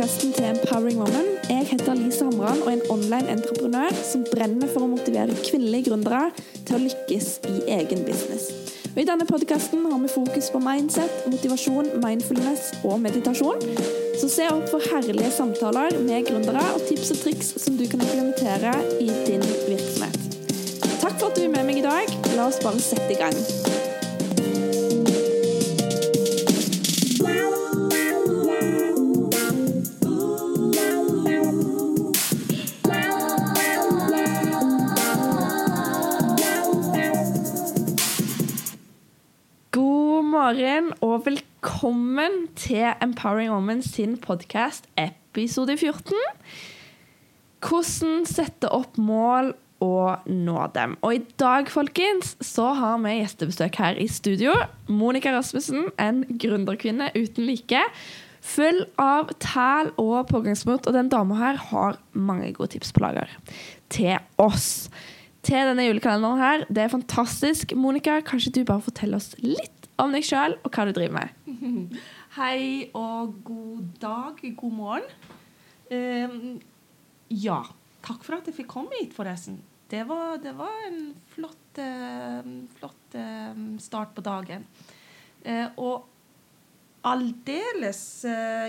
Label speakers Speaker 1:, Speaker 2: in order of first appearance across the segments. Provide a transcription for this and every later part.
Speaker 1: podkasten til Empowering Woman. Jeg heter Lise Hamran og er en online entreprenør som brenner for å motivere kvinnelige gründere til å lykkes i egen business. Og I denne podkasten har vi fokus på mindset, motivasjon, mindfulness og meditasjon. Så se opp for herlige samtaler med gründere og tips og triks som du kan implementere i din virksomhet. Takk for at du er med meg i dag. La oss bare sette i gang. Og velkommen til Empowering Women sin podkast episode 14. Hvordan sette opp mål og nå dem. Og i dag, folkens, så har vi gjestebesøk her i studio. Monica Rasmussen, en gründerkvinne uten like. Full av tæl og pågangsmot. Og den dama her har mange gode tips på lager til oss. Til denne julekalenderen her. Det er fantastisk. Monica, kanskje du bare forteller oss litt om deg sjøl og hva du driver med?
Speaker 2: Hei og god dag, god morgen. Ehm, ja, takk for at jeg fikk komme hit, forresten. Det var, det var en flott, uh, flott uh, start på dagen. Uh, og aldeles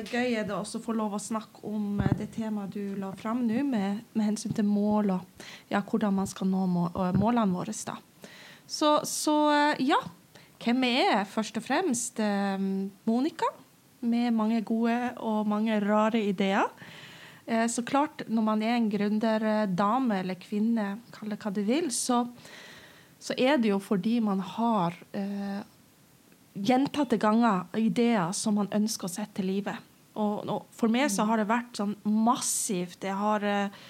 Speaker 2: gøy er det også å få lov å snakke om det temaet du la fram nå, med, med hensyn til mål og ja, hvordan man skal nå må, målene våre. da. Så, så ja, hvem er først og fremst? Eh, Monica, med mange gode og mange rare ideer. Eh, så klart, når man er en gründerdame eller kvinne, kall det hva du vil, så, så er det jo fordi man har eh, gjentatte ganger ideer som man ønsker å sette til livet. Og, og for meg så har det vært sånn massivt. Det, har, eh,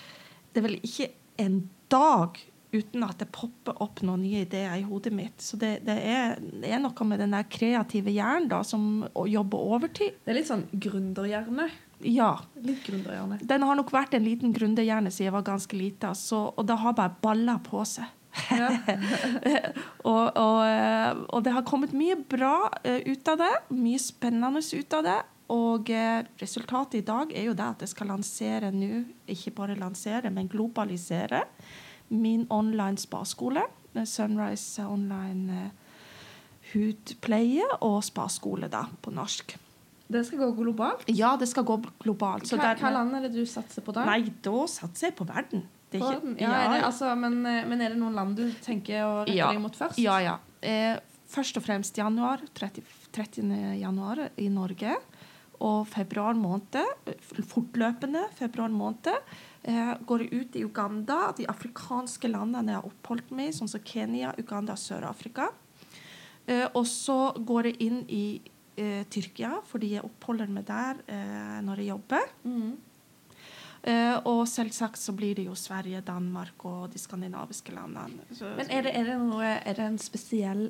Speaker 2: det er vel ikke en dag uten at det popper opp noen nye ideer i hodet mitt. Så det, det, er, det er, noe med den der kreative hjernen da, som jobber overtid.
Speaker 1: Det er litt sånn gründerhjerne.
Speaker 2: Ja.
Speaker 1: Litt gründerhjerne.
Speaker 2: Den har nok vært en liten gründerhjerne siden jeg var ganske lita, og det har bare balla på seg. Ja. og, og, og, det har kommet mye bra ut av det. Mye spennende ut av det. Og resultatet i dag er jo det at jeg skal lansere nå, ikke bare lansere, men globalisere min online spaskole. Sunrise Online hudpleie og spaskole, da, på norsk.
Speaker 1: Det skal gå globalt?
Speaker 2: Ja, det skal gå globalt.
Speaker 1: Hva, der, hva land er det du satser på da?
Speaker 2: Nei, da satser jeg på verden.
Speaker 1: På verden? Ja, ja. Det, altså, men, men, er det noen land du tenker å rette
Speaker 2: ja.
Speaker 1: deg mot først?
Speaker 2: Ja, ja. Eh, først og fremst januar. 30, 30. januar i Norge. Og februar måned, fortløpende februar måned, eh, går jeg ut i Uganda, de afrikanske landene jeg har oppholdt meg i, sånn som Kenya, Uganda, Sør-Afrika. Eh, og så går jeg inn i eh, Tyrkia, fordi jeg oppholder meg der eh, når jeg jobber.
Speaker 1: Mm.
Speaker 2: Uh, og selvsagt så blir det jo Sverige, Danmark og de skandinaviske landene. Så,
Speaker 1: Men er det, er, det noe, er det, en spesiell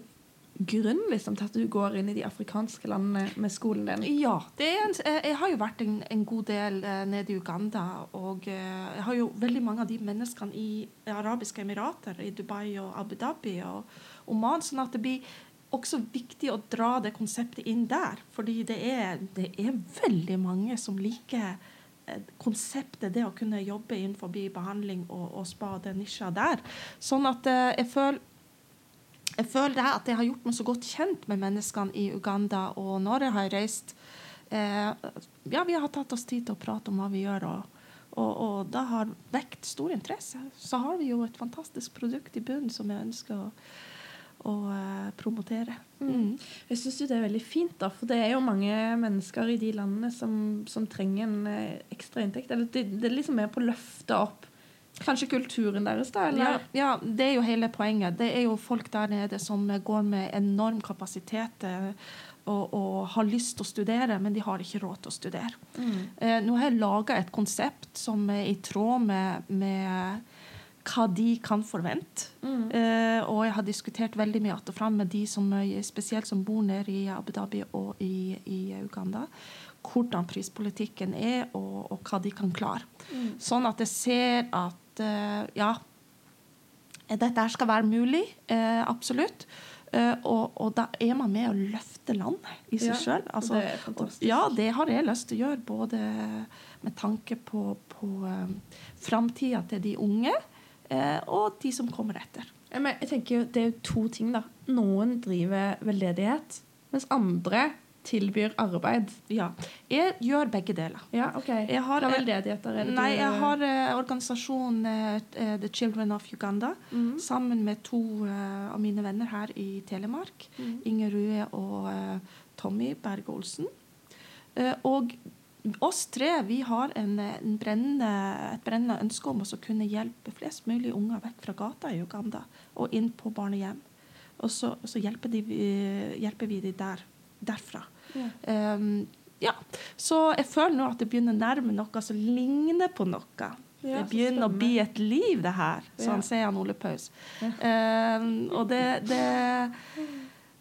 Speaker 1: grunn liksom, til at du går inn i de afrikanske landene med skolen din?
Speaker 2: Ja. En, jeg har jo vært en, en god del eh, nede i Uganda. Og eh, jeg har jo veldig mange av de menneskene i arabiske emirater, i Dubai og Abu Dhabi og Oman. sånn at det blir også viktig å dra det konseptet inn der. Fordi det er, det er veldig mange som liker konseptet, det å kunne jobbe innenfor behandling og, og spa, den nisja der. Sånn at eh, jeg føler jeg føler det at jeg har gjort meg så godt kjent med menneskene i Uganda. Og når jeg har reist eh, Ja, vi har tatt oss tid til å prate om hva vi gjør, og, og, og det har vekt stor interesse. Så har vi jo et fantastisk produkt i bunnen som jeg ønsker å å uh, promotere.
Speaker 1: Mm. Jeg syns det er veldig fint, da, for det er jo mange mennesker i de landene som, som trenger en uh, ekstra inntekt. Eller det, det er liksom med på å løfte opp kanskje kulturen deres, da?
Speaker 2: Ja, ja, det er jo hele poenget. Det er jo folk der nede som går med enorm kapasitet. Uh, og, og, har lyst til å studere, men de har ikke råd til å studere.
Speaker 1: Mm.
Speaker 2: nå har jeg laga et konsept som er i tråd med, med hva de kan forvente.
Speaker 1: Mm.
Speaker 2: Eh, og jeg har diskutert veldig mye att og fram med de som, spesielt som bor nede i Abu Dhabi og i, i Uganda. Hvordan prispolitikken er, og, og hva de kan klare.
Speaker 1: Mm.
Speaker 2: Sånn at jeg ser at uh, ja, dette skal være mulig. Uh, absolutt. Uh, og, og da er man med å løfte landet i seg
Speaker 1: Ja,
Speaker 2: sjøl. Altså,
Speaker 1: det er fantastisk.
Speaker 2: ja, det har jeg lyst til å gjøre, både med tanke på, på um, framtida til de unge uh, og de som kommer etter.
Speaker 1: Men jeg tenker jo, Det er jo to ting. da. Noen driver veldedighet, mens andre tilbyr arbeid.
Speaker 2: Ja. Jeg gjør begge deler.
Speaker 1: Ja, ok.
Speaker 2: Jeg har,
Speaker 1: veldedigheter er
Speaker 2: Nei, jeg har eh, organisasjonen eh, eh, The Children of Uganda
Speaker 1: mm.
Speaker 2: sammen med to eh, av mine venner her i Telemark.
Speaker 1: Mm.
Speaker 2: Inger Rue og eh, Tommy Berge Olsen. Eh, og oss tre vi har en, en brennende, et brennende ønske om å kunne hjelpe flest mulig unger vekk fra gata i Uganda og inn på barnehjem. Og så, så hjelper, de, hjelper vi de der, derfra.
Speaker 1: Ja.
Speaker 2: Um, ja. Så jeg føler nå at det begynner å nærme noe som ligner på noe.
Speaker 1: Ja,
Speaker 2: det begynner å bli et liv, det her. Sånn sier han Ole Paus. Um, og det, det,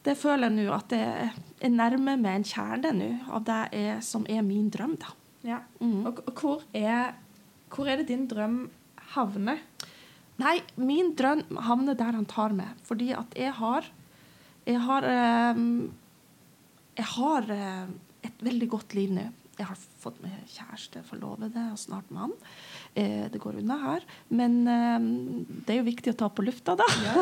Speaker 2: det føler jeg nå at det er nærme med en kjerne nå av det er, som er min drøm, da.
Speaker 1: Ja.
Speaker 2: Mm.
Speaker 1: Og, og hvor, er, hvor er det din drøm havner?
Speaker 2: Nei, min drøm havner der han tar meg. Fordi at jeg har Jeg har, ehm, jeg har eh, et veldig godt liv nå. Jeg har fått meg kjæreste, forlovede og snart mann. Eh, det går unna her. Men eh, det er jo viktig å ta på lufta, da. Ja,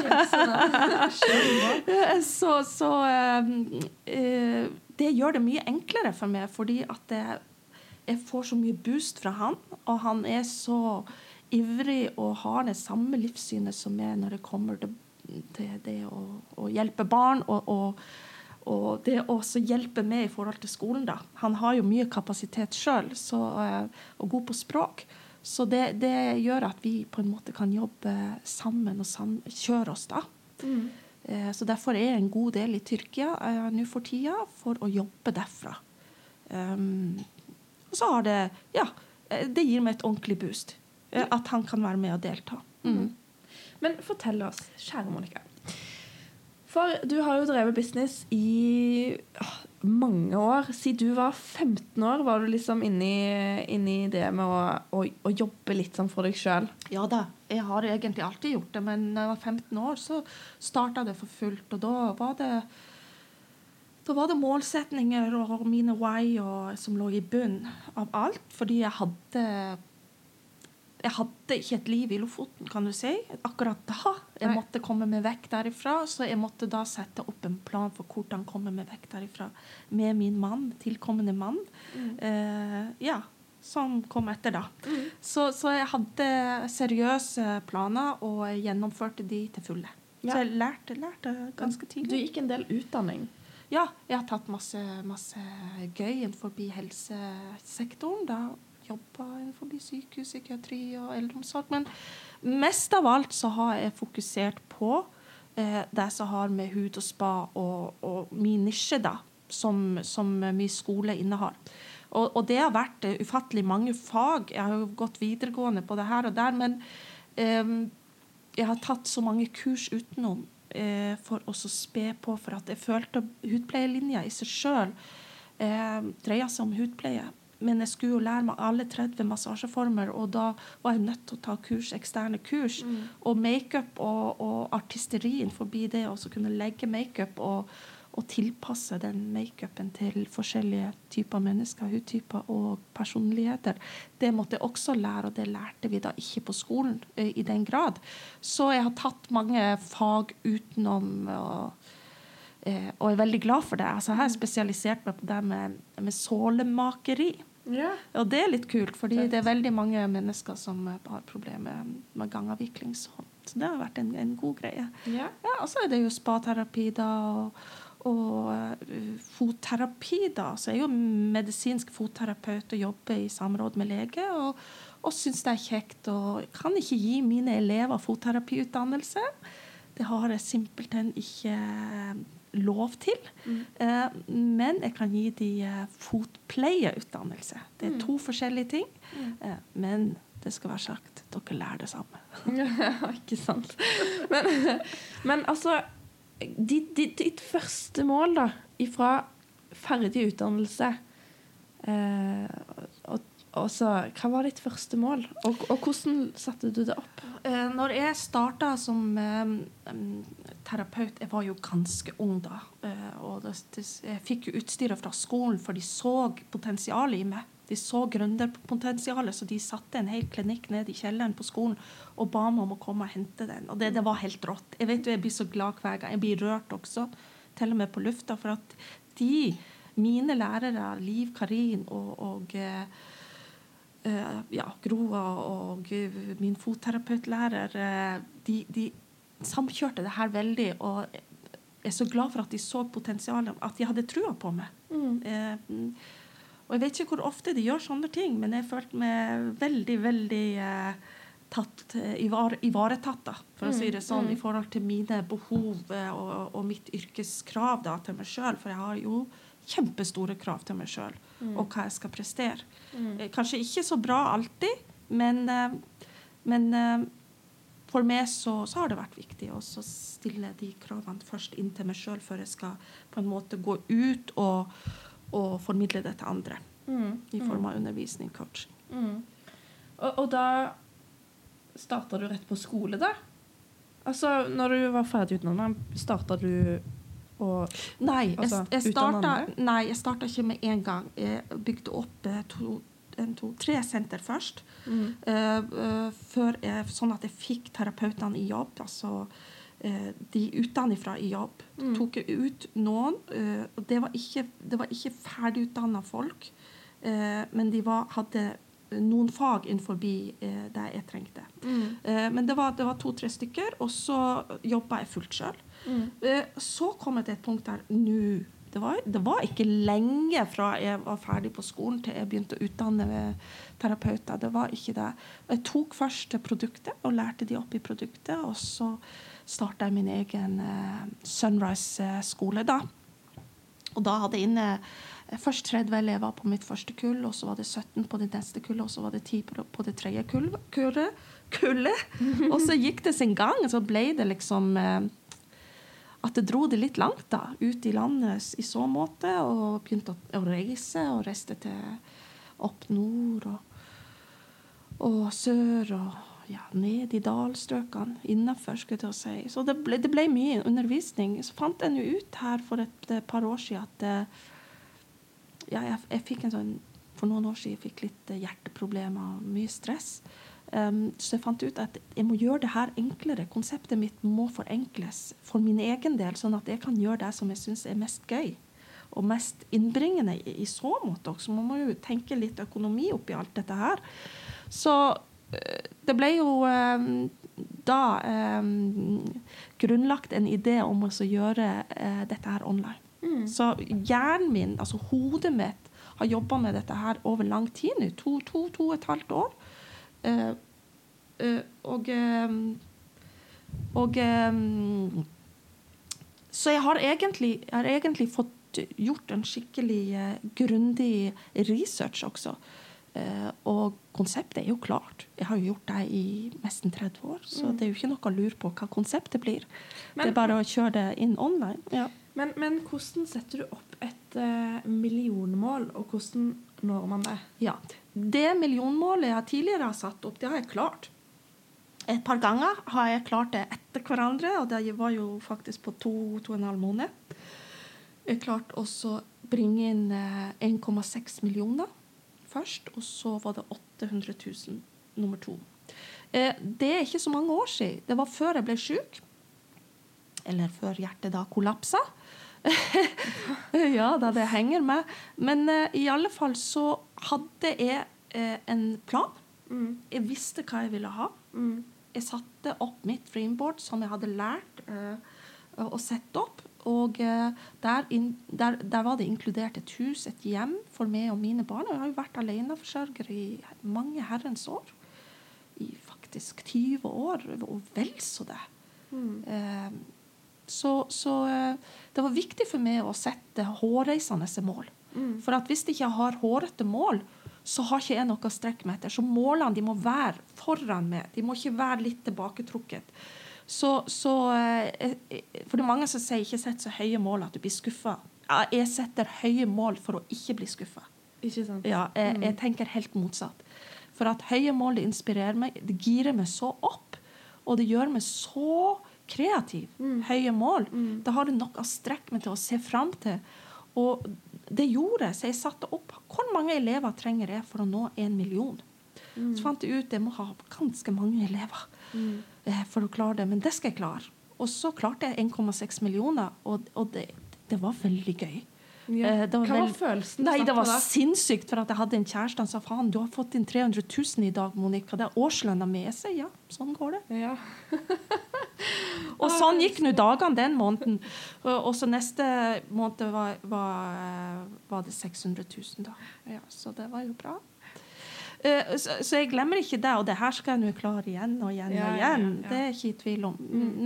Speaker 2: så så ehm, eh, det gjør det mye enklere for meg, fordi at jeg, jeg får så mye boost fra han, og han er så ivrig og har det samme livssynet som meg når det kommer til, til det å, å hjelpe barn. og, og og det også hjelpe med i forhold til skolen, da. Han har jo mye kapasitet sjøl og god på språk. Så det, det gjør at vi på en måte kan jobbe sammen og sam kjøre oss, da.
Speaker 1: Mm.
Speaker 2: Eh, Så derfor er jeg en god del i Tyrkia eh, nå for tida for å jobbe derfra. Um, og så har det Ja, eh, det gir meg et ordentlig boost. eh, At han kan være med og delta. Mm.
Speaker 1: Men fortell oss, kjære Monica. For du har jo drevet business i åh, mange år. Siden du var 15 år, var du liksom inni, inni det med å, å, å jobbe litt sånn for deg sjøl.
Speaker 2: Ja da, jeg har egentlig alltid gjort det, men da jeg var 15 år, så starta det for fullt. Og da var det da var det målsetninger og mine why og, som lå i bunn av alt. Fordi jeg hadde jeg hadde ikke et liv i Lofoten, kan du si, akkurat da. Jeg
Speaker 1: Nei.
Speaker 2: måtte komme meg vekk derifra, så jeg måtte da sette opp en plan for hvordan komme meg vekk derifra med min mann, tilkommende mann. Eh, ja, som kom etter, da. Så, så jeg hadde seriøse planer, og jeg gjennomførte de til fulle.
Speaker 1: Ja.
Speaker 2: Så jeg lærte, lærte ganske
Speaker 1: Du gikk en del utdanning.
Speaker 2: Ja, jeg har tatt masse, masse gøy innenfor helsesektoren. Da jobba innenfor sykehus, psykiatri og eldreomsorg. Men mest av alt så har jeg fokusert på eh, det som har med hud og spa og, og min nisje, da, som, som min skole innehar. Og, og det har vært uh, ufattelig mange fag. Jeg har jo gått videregående på det her og der, men eh, jeg har tatt så mange kurs utenom eh, for å spe på, for at jeg følte hudpleielinja i seg sjøl eh, dreier seg om hudpleie. Men jeg skulle jo lære meg alle 30 massasjeformer, og da var jeg nødt til å ta kurs, eksterne kurs. Og makeup og, og artisterien forbi det, så kunne legge makeup og, og tilpasse den makeupen til forskjellige typer mennesker, hudtyper og personligheter. Det måtte jeg også lære, og det lærte vi da ikke på skolen eh, i den grad. Så jeg har tatt mange fag utenom. Eh, og jeg er veldig glad for det. Altså, jeg har spesialisert meg på det med, med sålemakeri.
Speaker 1: Ja.
Speaker 2: Og det er litt kult, fordi det er veldig mange mennesker som eh, har problemer med gangavvikling. Så, så det har vært en, en god greie.
Speaker 1: ja.
Speaker 2: Ja, og så er det jo spaterapi da, og, og uh, fotterapi da. Så jeg er jo medisinsk fotterapeut og jobber i samråd med lege. Og, og syns det er kjekt. Og jeg kan ikke gi mine elever fotterapiutdannelse. Det har jeg simpelthen ikke lov til. Eh, men jeg kan gi de eh, fotpleieutdannelse. Det er to forskjellige ting. Eh, men det skal være sagt, dere lærer det samme.
Speaker 1: Ja, ikke sant. Men, men altså ditt, ditt, ditt første mål, da, ifra ferdig utdannelse eh, og, og så, Hva var ditt første mål, og, og hvordan satte du det opp?
Speaker 2: Eh, når jeg starta som eh, terapeut Jeg var jo ganske ung da. eh, Og jeg fikk jo utstyret fra skolen, for de så potensialet i meg. De så gründerpotensialet, så de satte en hel klinikk ned i kjelleren på skolen og ba meg om å komme og hente den. Og det, det var helt rått. Jeg vet jo, jeg blir så glad hver gang. Jeg blir rørt også, til og med på lufta. For at de, mine lærere, Liv Karin og, og eh, eh, ja, Groa og min fotterapeutlærer, de, de samkjørte det her veldig. Og jeg er så glad for at de så potensialet, at de hadde trua på meg.
Speaker 1: Mm.
Speaker 2: Eh, og jeg vet ikke hvor ofte de gjør sånne ting, men jeg følte meg veldig, veldig eh, tatt, eh, ivar, ivaretatt, da, for å si det sånn,
Speaker 1: Mm, mm.
Speaker 2: i forhold til mine behov eh, og, og mitt yrkeskrav da, til meg sjøl. For jeg har jo kjempestore krav til meg sjøl og hva jeg skal prestere.
Speaker 1: Mm.
Speaker 2: Eh, Kanskje ikke så bra alltid, men, eh, men for meg så, så har det vært viktig å stille de kravene først inn til meg sjøl, før jeg skal på en måte gå ut og, og formidle det til andre
Speaker 1: Mm.
Speaker 2: i form av undervisning, coaching.
Speaker 1: Mm. Og, og da starta du rett på skole, da? Altså, når du var ferdig utdannet, starta du å
Speaker 2: Nei,
Speaker 1: Altså,
Speaker 2: jeg starta, nei, jeg starta ikke med en gang. Jeg bygde opp eh, to, en, to, tre senter først.
Speaker 1: mm.
Speaker 2: eh, eh, jeg, sånn at jeg fikk terapeutene i jobb. Altså eh, de utenfra i jobb.
Speaker 1: Mm.
Speaker 2: Tok ut noen. og det var ikke, det var ikke ferdigutdanna folk, men de var, hadde noen fag innenfor eh, det jeg trengte.
Speaker 1: Mm.
Speaker 2: Eh, men det var, var to-tre stykker, og så jobba jeg fullt sjøl.
Speaker 1: Mm.
Speaker 2: Eh, Så kom jeg til et punkt der nå det var, det var ikke lenge fra jeg var ferdig på skolen til jeg begynte å utdanne terapeuter. Det var ikke det. Jeg tok først produktet og lærte de opp i produktet. Og så starta jeg min egen eh, Sunrise-skole, da. Og da hadde jeg inne eh, først 30 elever på mitt første kull, og så var det 17 på det neste kullet, og så var det 10 på, det tredje kullet. og så gikk det sin gang. Så ble det liksom eh, at det dro det litt langt da, ut i landet i så måte, og begynte å, å reise, og reiste til opp nord og, og sør og ja, ned i dalstrøkene, innafor, skulle jeg å si. Så det ble, det ble mye undervisning. Så fant jeg jo ut her for et, et par år siden at eh, ja, jeg, jeg fikk en sånn For noen år siden jeg fikk litt eh, hjerteproblemer og mye stress. Um, så jeg fant ut at jeg må gjøre det her enklere. Konseptet mitt må forenkles for min egen del, sånn at jeg kan gjøre det som jeg syns er mest gøy. Og mest innbringende i, i så måte også. Man må jo tenke litt økonomi oppi alt dette her. Så øh, det ble jo øh, da øh, grunnlagt en idé om å gjøre øh, dette her online.
Speaker 1: Mm.
Speaker 2: Så hjernen min, altså hodet mitt, har jobba med dette her over lang tid nå. To, to, to og et halvt år. Eh, eh, og eh, og Så jeg har egentlig, jeg har egentlig fått gjort en skikkelig eh, grundig research også. Eh, og konseptet er jo klart. Jeg har jo gjort det i nesten 30 år, så det er jo ikke noe å lure på hva konseptet blir.
Speaker 1: Men-
Speaker 2: det er bare å kjøre det inn online. Ja.
Speaker 1: Men, men hvordan setter du opp et eh, millionmål, og hvordan når man det?
Speaker 2: Ja. Det millionmålet jeg tidligere har satt opp, det har jeg klart. Et par ganger har jeg klart det etter hverandre, og det var jo faktisk på to, to og en halv måned. Jeg klarte også bringe inn eh, 1,6 millioner først, og så var det 800 000 nummer to. Eh, det er ikke så mange år siden. Det var før jeg ble syk. Eller før hjertet da kollapsa. ja, da det henger med. Men eh, i alle fall så hadde jeg eh, en plan.
Speaker 1: Mm.
Speaker 2: Jeg visste hva jeg ville ha.
Speaker 1: Mm.
Speaker 2: Jeg satte opp mitt dreamboard som jeg hadde lært eh, å sette opp. Og eh, der, in, der, der var det inkludert et hus, et hjem for meg og mine barn. Og jeg har jo vært aleneforsørger i mange herrens år. I faktisk 20 år, og vel så det.
Speaker 1: Mm.
Speaker 2: Så så eh, det var viktig for meg å sette hårreisende mål.
Speaker 1: Mm.
Speaker 2: For hvis jeg ikke har hårete mål, så har ikke jeg noe å strekke meg etter. Så målene de må være foran meg. De må ikke være litt tilbaketrukket. Så, så eh, eh, For det er mange som sier ikke sett så høye mål at du blir skuffa. Jeg setter høye mål for å ikke bli skuffa. Ja, jeg,
Speaker 1: Mm.
Speaker 2: jeg tenker helt motsatt. For at høye mål det inspirerer meg, det girer meg så opp. Og det gjør meg så kreativ.
Speaker 1: Mm.
Speaker 2: Høye mål.
Speaker 1: Mm.
Speaker 2: Da har du nok å strekke meg til å se fram til. Og det gjorde jeg, så jeg satte opp hvor mange elever trenger jeg for å nå en million.
Speaker 1: Mm.
Speaker 2: Så fant jeg ut jeg må ha ganske mange elever
Speaker 1: Mm.
Speaker 2: eh, for å klare det, men det skal jeg klare. Og så klarte jeg 1,6 millioner, og, og det, det var veldig gøy.
Speaker 1: Ja.
Speaker 2: Eh, var
Speaker 1: Hva var følelsen?
Speaker 2: Nei, det var sinnssykt, for at jeg hadde en kjæreste. som sa faen, du har fått inn 300 000 i dag, Monica. Det er årslønna mi. Jeg sier ja, sånn går det.
Speaker 1: Ja.
Speaker 2: Og sånn gikk nå dagene den måneden. Og, så neste måned var, var, var det 600 000, da. Ja, så det var jo bra. Eh, så, så jeg glemmer ikke det, og det her skal jeg nå klare igjen og igjen og igjen. Det er ikke i tvil om.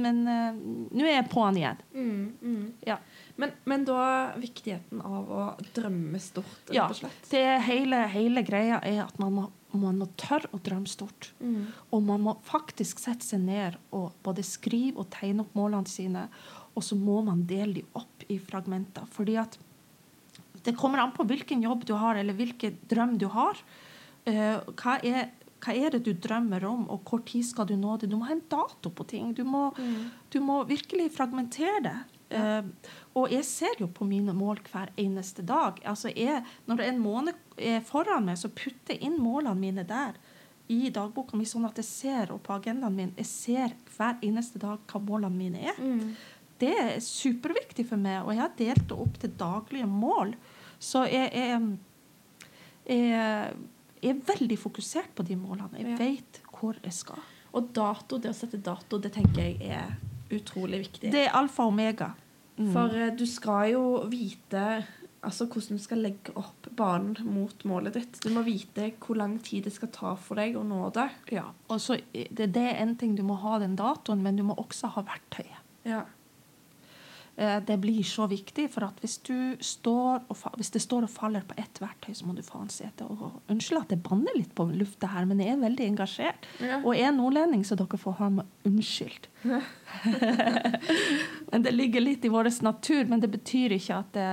Speaker 2: Men uh, nå er jeg på'n igjen.
Speaker 1: Mm, mm.
Speaker 2: Ja.
Speaker 1: Men, men da viktigheten av å drømme stort, rett
Speaker 2: Ja,
Speaker 1: og slett.
Speaker 2: det hele, hele greia er at man må, man må tørre å drømme stort.
Speaker 1: Mm.
Speaker 2: Og man må faktisk sette seg ned og både skrive og tegne opp målene sine. Og så må man dele dem opp i fragmenter. Fordi at det kommer an på hvilken jobb du har, eller hvilken drøm du har. Uh, hva, er, hva er det du drømmer om, og hvor tid skal du nå det? Du må ha en dato på ting. Du må,
Speaker 1: Mm.
Speaker 2: du må virkelig fragmentere det. Eh, og jeg ser jo på mine mål hver eneste dag. Altså jeg, når det en måned er foran meg, så putter jeg inn målene mine der i dagboka mi, sånn at jeg ser, og på agendaen min, jeg ser hver eneste dag hva målene mine er.
Speaker 1: Mm.
Speaker 2: Det er superviktig for meg, og jeg har delt det opp til daglige mål. Så jeg, jeg, jeg, jeg er veldig fokusert på de målene. Jeg
Speaker 1: Ja.
Speaker 2: vet hvor jeg skal.
Speaker 1: Og dato, det å sette dato, det tenker jeg er utrolig viktig.
Speaker 2: Det er alfa og omega. Mm.
Speaker 1: For eh, du skal jo vite altså, hvordan du skal legge opp banen mot målet ditt. Du må vite hvor lang tid det skal ta for deg å nå det.
Speaker 2: Ja, og så det, det er en ting du må ha den datoen, men du må også ha verktøyet.
Speaker 1: Ja.
Speaker 2: Eh, Det blir så viktig, for at hvis, hvis det står og faller på ett verktøy, så må du faen se etter. Og unnskyld at jeg banner litt på lufta her, men jeg er veldig engasjert.
Speaker 1: Ja.
Speaker 2: Og jeg er nordlending, så dere får ha meg unnskyldt. men det ligger litt i vår natur, men det betyr ikke at det,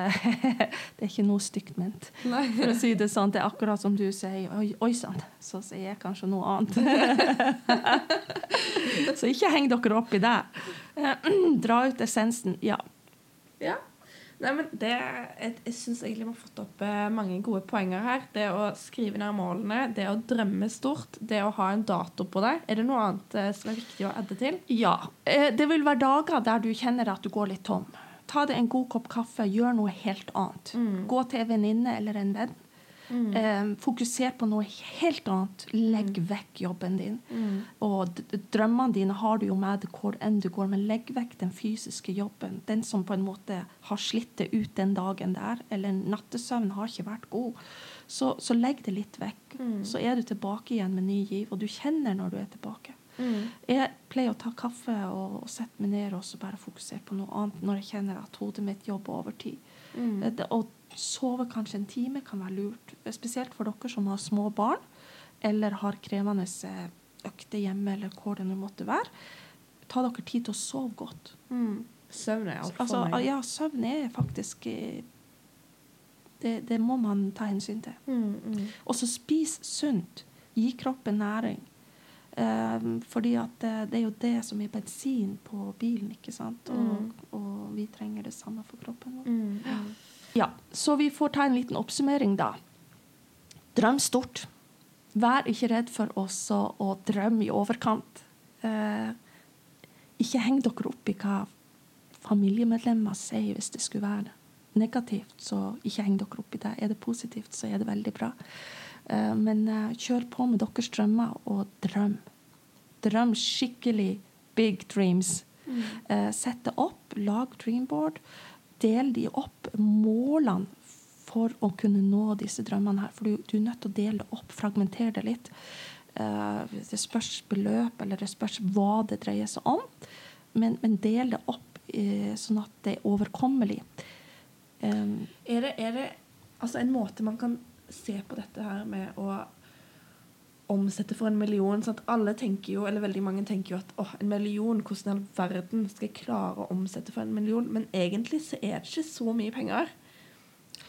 Speaker 2: det er ikke noe stygt ment. For å si det sånn, det er akkurat som du sier, oi, oi sann, så sier jeg kanskje noe annet. så ikke heng dere opp i det. Eh, Dra ut essensen, ja.
Speaker 1: Ja. Nei, men det, jeg jeg syns egentlig vi har fått opp eh, mange gode poenger her. Det å skrive ned målene, det å drømme stort, det å ha en dato på det. Er det noe annet eh, som er viktig å adde til?
Speaker 2: Ja. Det vil være dager der du kjenner at du går litt tom. Ta deg en god kopp kaffe, gjør noe helt annet.
Speaker 1: Mm.
Speaker 2: Gå til en venninne eller en venn. Eh, fokuser på noe helt annet. Legg vekk jobben din.
Speaker 1: Mm.
Speaker 2: Og drømmene dine har du jo med deg hvor enn du går, men legg vekk den fysiske jobben. Den som på en måte har slitt det ut den dagen der, eller nattesøvn har ikke vært god. Så, så legg det litt vekk.
Speaker 1: Mm.
Speaker 2: Så er du tilbake igjen med ny giv, og du kjenner når du er tilbake.
Speaker 1: Mm.
Speaker 2: Jeg pleier å ta kaffe og, og sette meg ned og så bare fokusere på noe annet når jeg kjenner at hodet mitt jobber overtid.
Speaker 1: Mm.
Speaker 2: Eh, det- Å sove kanskje en time kan være lurt, spesielt for dere som har små barn eller har krevende eh, økter hjemme, eller hvor det nå måtte være. Ta dere tid til å sove godt.
Speaker 1: Mm. Søvn er alt for
Speaker 2: Altså,
Speaker 1: meg.
Speaker 2: ja, søvn er faktisk eh, det, det må man ta hensyn til.
Speaker 1: Mm, mm.
Speaker 2: Og så spis sunt. Gi kroppen næring. Um, fordi at det, det er jo det som er bensin på bilen, ikke sant? Og,
Speaker 1: Mm.
Speaker 2: og vi trenger det samme for kroppen vår.
Speaker 1: Mm, mm.
Speaker 2: Ja, så vi får ta en liten oppsummering, da. Drøm stort. Vær ikke redd for også å drømme i overkant. Eh, ikke heng dere opp i hva familiemedlemmer sier hvis det skulle være negativt, så ikke heng dere opp i det. Er det positivt, så er det veldig bra. Eh, men eh, kjør på med deres drømmer, og drøm. Drøm skikkelig big dreams. Eh, sett det opp, lag dreamboard. Del de opp, målene for å kunne nå disse drømmene her. For du, du er nødt til å dele det opp, fragmentere det litt. Uh, det spørs beløp, eller det spørs hva det dreier seg om. Men, men del det opp uh, sånn at det er overkommelig. Um,
Speaker 1: Er det, er det altså en måte man kan se på dette her med å omsette for en million? Sånn at alle tenker jo, eller veldig mange tenker jo at å, en million, hvordan i all verden skal jeg klare å omsette for en million? Men egentlig så er det ikke så mye penger.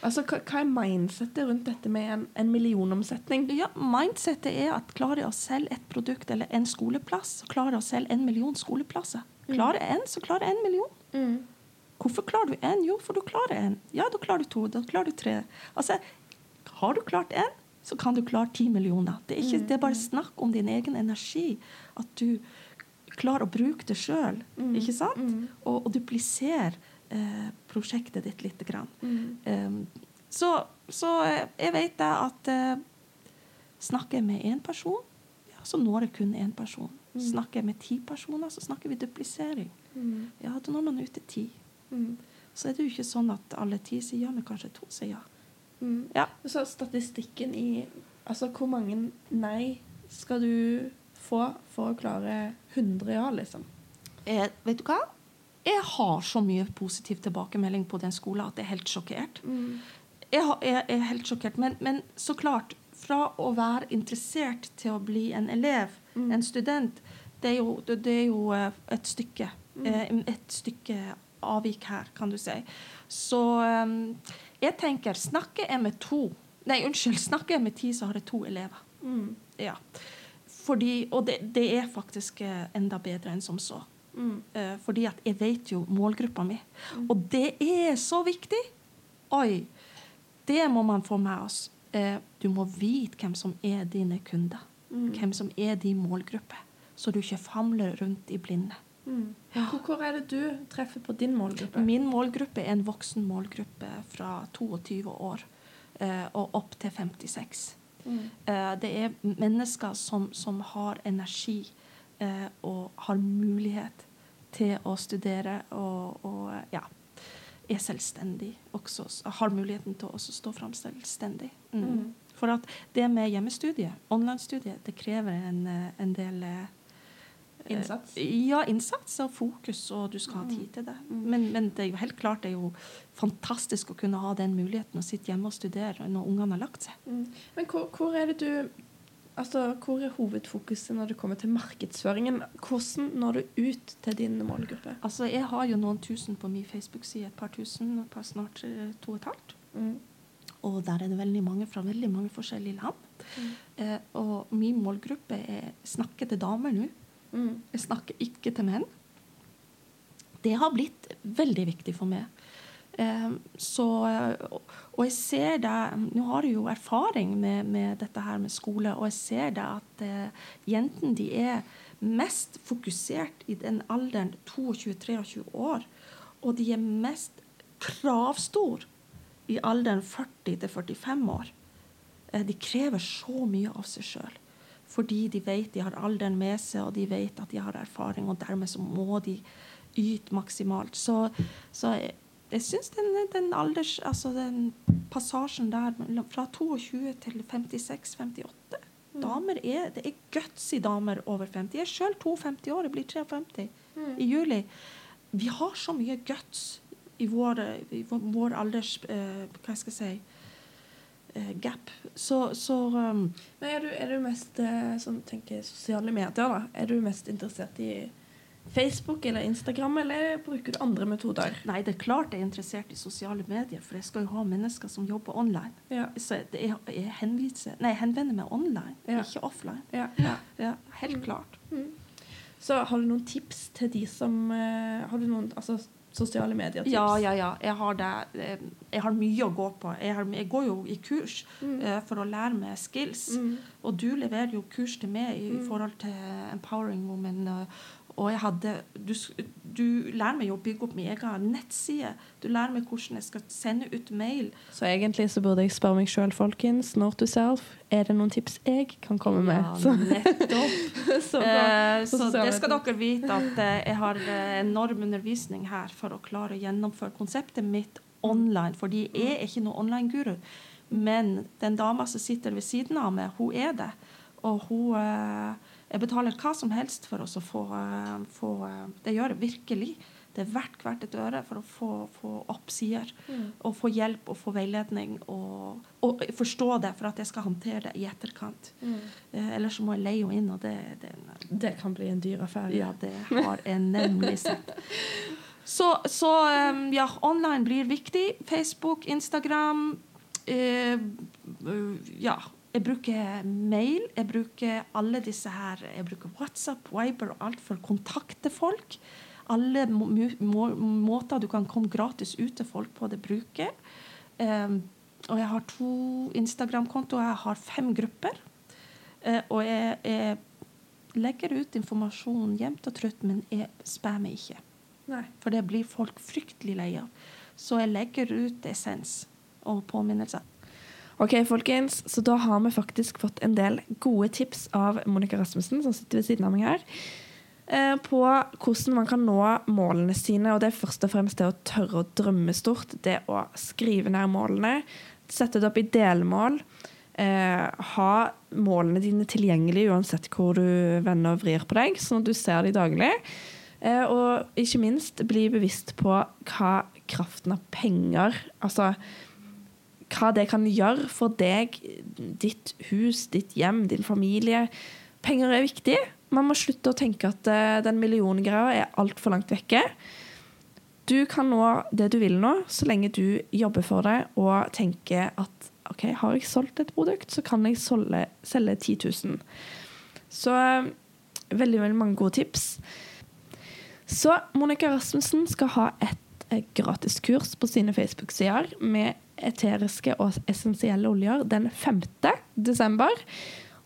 Speaker 1: Altså, hva, hva er mindsettet rundt dette med en, en millionomsetning?
Speaker 2: Ja, Mindsettet er at klarer jeg å selge et produkt eller en skoleplass, så klarer jeg å selge en million skoleplasser. Klarer jeg en, så klarer jeg en million.
Speaker 1: Mm.
Speaker 2: Hvorfor klarer du en? Jo, for du klarer en. Ja, da klarer du to. Da klarer du tre. Altså, har du klart en, så kan du klare ti millioner. Det er, ikke, det er bare snakk om din egen energi. At du klarer å bruke det sjøl, ikke sant? Og, og duplisere eh, prosjektet ditt lite grann. Um, så, så eh, jeg vet det at eh, snakker jeg med én person, ja, så når jeg kun én person. Snakker jeg med ti personer, så snakker vi duplisering. Ja, da når man ut til ti. Så er det jo ikke sånn at alle ti sier ja, men kanskje to sier ja.
Speaker 1: Mm.
Speaker 2: Ja.
Speaker 1: Så statistikken i Altså, hvor mange nei skal du få for å klare 100 ja, liksom?
Speaker 2: Jeg, vet du hva? Jeg har så mye positiv tilbakemelding på den skolen at jeg er helt sjokkert. Jeg, har, jeg er helt sjokkert. Men, men så klart, fra å være interessert til å bli en elev, en student, det er jo, det, er jo eh, et stykke. Mm. Et stykke avvik her, kan du si. Så eh, jeg tenker, snakker jeg med to Nei, unnskyld, snakker jeg med ti, så har jeg to elever. Ja. Fordi, og det, det er faktisk eh, enda bedre enn som så. Eh, fordi at jeg vet jo målgruppa mi. Og det er så viktig! Oi! Det må man få med oss. Uh, du må vite hvem som er dine kunder. Hvem som er din målgruppe. Så du ikke famler rundt i blinde.
Speaker 1: Hvor, hvor er det du treffer på din målgruppe?
Speaker 2: Min målgruppe er en voksen målgruppe fra 22 år eh, og opp til 56. Eh, det er mennesker som, som har energi eh, og har mulighet til å studere og, og ja, er selvstendig også. Har muligheten til å stå fram selvstendig. Mm.
Speaker 1: Mm.
Speaker 2: For at det med hjemmestudie, online-studie, det krever en, eh, en del eh,
Speaker 1: Innsats?
Speaker 2: ja, innsats og fokus, og du skal ha tid til det. Men, men det er jo helt klart det er jo fantastisk å kunne ha den muligheten å sitte hjemme og studere når ungene har lagt seg.
Speaker 1: Mm. Men hvor, hvor er det du Altså, hvor er hovedfokuset når det kommer til markedsføringen? Hvordan når du ut til din målgruppe?
Speaker 2: Altså, Jeg har jo noen tusen på min Facebook-side, et par tusen, et par snart eh, to og et halvt.
Speaker 1: Mm.
Speaker 2: Og der er det veldig mange fra veldig mange forskjellige land. Eh, og min målgruppe er snakkete damer nå.
Speaker 1: Mm.
Speaker 2: Jeg snakker ikke til menn. Det har blitt veldig viktig for meg. Eh, så, og jeg ser det Nå har jeg jo erfaring med, med dette her med skole, og jeg ser det at eh, jentene de er mest fokusert i den alderen 22-23 år. Og de er mest kravstor i alderen 40-45 år. Eh, de krever så mye av seg sjøl. Fordi de vet de har alderen med seg, og de vet at de har erfaring, og dermed så må de yte maksimalt. Så, så jeg, jeg syns den, den alders... Altså den passasjen der fra 22 til 56-58 Damer er, Det er gutsy damer over 50. Jeg er sjøl 52 år, jeg blir 53 i juli. Vi har så mye guts i vår, i vår, alders eh, Hva skal jeg si gap. Så, så um,
Speaker 1: Men er du, er du mest eh, sånn, tenker sosiale medier, da? Er du mest interessert i Facebook eller Instagram, eller bruker du andre metoder?
Speaker 2: Nei, det er klart jeg er interessert i sosiale medier, for jeg skal jo ha mennesker som jobber online.
Speaker 1: Ja.
Speaker 2: Så det er, jeg henviser, nei, henvender meg online,
Speaker 1: Ja.
Speaker 2: ikke offline.
Speaker 1: Ja, ja.
Speaker 2: Ja, helt klart.
Speaker 1: Så har du noen tips til de som eh, Har du noen altså, sosiale medier-tips?
Speaker 2: Ja, ja, ja. Jeg har, det, eh, jeg har mye å gå på. Jeg, har, jeg går jo i kurs eh, for å lære meg skills.
Speaker 1: Mm.
Speaker 2: Og du leverer jo kurs til meg i forhold til Empowering Women. eh, og jeg hadde, du, du lærer meg å bygge opp min egen nettside. Du lærer meg hvordan jeg skal sende ut mail.
Speaker 1: Så egentlig så burde jeg spørre meg sjøl, folkens, når to self, er det noen tips jeg kan komme med?
Speaker 2: Ja,
Speaker 1: Så-
Speaker 2: nettopp.
Speaker 1: så.
Speaker 2: Eh,
Speaker 1: På
Speaker 2: så det skal dere vite at eh, jeg har eh, enorm undervisning her for å klare å gjennomføre konseptet mitt online. Fordi jeg er ikke noen online-guru. Men den dama som sitter ved siden av meg, hun er det. Og hun eh, Jeg betaler hva som helst for å få, eh, få eh, Det gjør jeg virkelig. Det er verdt hvert et øre for å få, få opp sider. Og få hjelp og få veiledning. Og, og forstå det for at jeg skal håndtere det i etterkant. Eh, ellers så må jeg leie henne inn, og det, det,
Speaker 1: Det kan bli en dyr affære.
Speaker 2: ja, det har jeg nemlig sett. Så, så um, ja, online blir viktig. Facebook, Instagram. eh, ja. Jeg bruker mail. Jeg bruker alle disse her Jeg bruker WhatsApp, Viber og alt for å kontakte folk. Alle må, må, måter du kan komme gratis ut til folk på, det bruker. Um, og jeg har to Instagram-kontoer. Jeg har fem grupper. Uh, og jeg, jeg legger ut informasjon jevnt og trutt, men jeg spammer ikke.
Speaker 1: Nei.
Speaker 2: For det blir folk fryktelig lei av. Så jeg legger ut essens og påminnelser.
Speaker 1: Ok, folkens, så da har vi faktisk fått en del gode tips av Monica Rasmussen, som sitter ved siden av meg her, eh, på hvordan man kan nå målene sine. Og det er først og fremst det å tørre å drømme stort. Det å skrive ned målene. Sette det opp i delmål. Eh, ha målene dine tilgjengelig uansett hvor du vender og vrir på deg, sånn at du ser dem daglig. Eh, og ikke minst bli bevisst på hva kraften av penger Altså hva det kan gjøre for deg, ditt hus, ditt hjem, din familie. Penger er viktig. Man må slutte å tenke at eh, den milliongreia er altfor langt vekke. Du kan nå det du vil nå, så lenge du jobber for det og tenker at OK, har jeg solgt et produkt, så kan jeg solge, selge 10 000. Så eh, veldig, veldig mange gode tips. Så Monica Rasmussen skal ha et eh, gratiskurs på sine Facebook-sider med eteriske og essensielle oljer den 5. desember.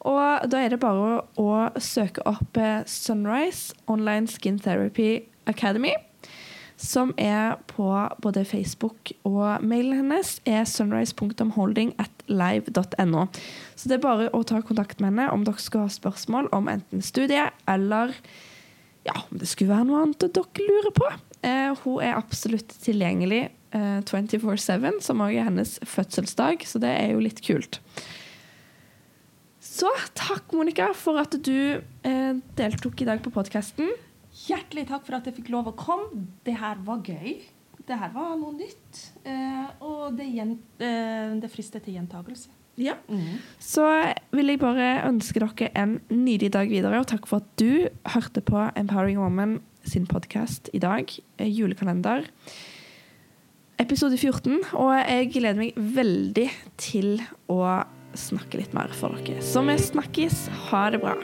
Speaker 1: Og da er det bare å, søke opp eh, Sunrise Online Skin Therapy Academy. Som er på både Facebook og mailen hennes er sunrise.holding at live.no. Så det er bare å ta kontakt med henne om dere skal ha spørsmål om enten studiet eller ja, om det skulle være noe annet dere lurer på. Eh, hun er absolutt tilgjengelig eh, 24-7, som også er hennes fødselsdag, så det er jo litt kult. Så takk, Monica, for at du eh, deltok i dag på podkasten.
Speaker 2: Hjertelig takk for at jeg fikk lov å komme. Det her var gøy. Det her var noe nytt. Eh, og det, eh, det frister til gjentakelse.
Speaker 1: Ja. Så vil jeg bare ønske dere en nydelig dag videre, og takk for at du hørte på Empowering Woman sin podkast i dag. eh, Julekalender. Episode 14. Og jeg gleder meg veldig til å snakke litt mer for dere. Så vi snakkes. Ha det bra.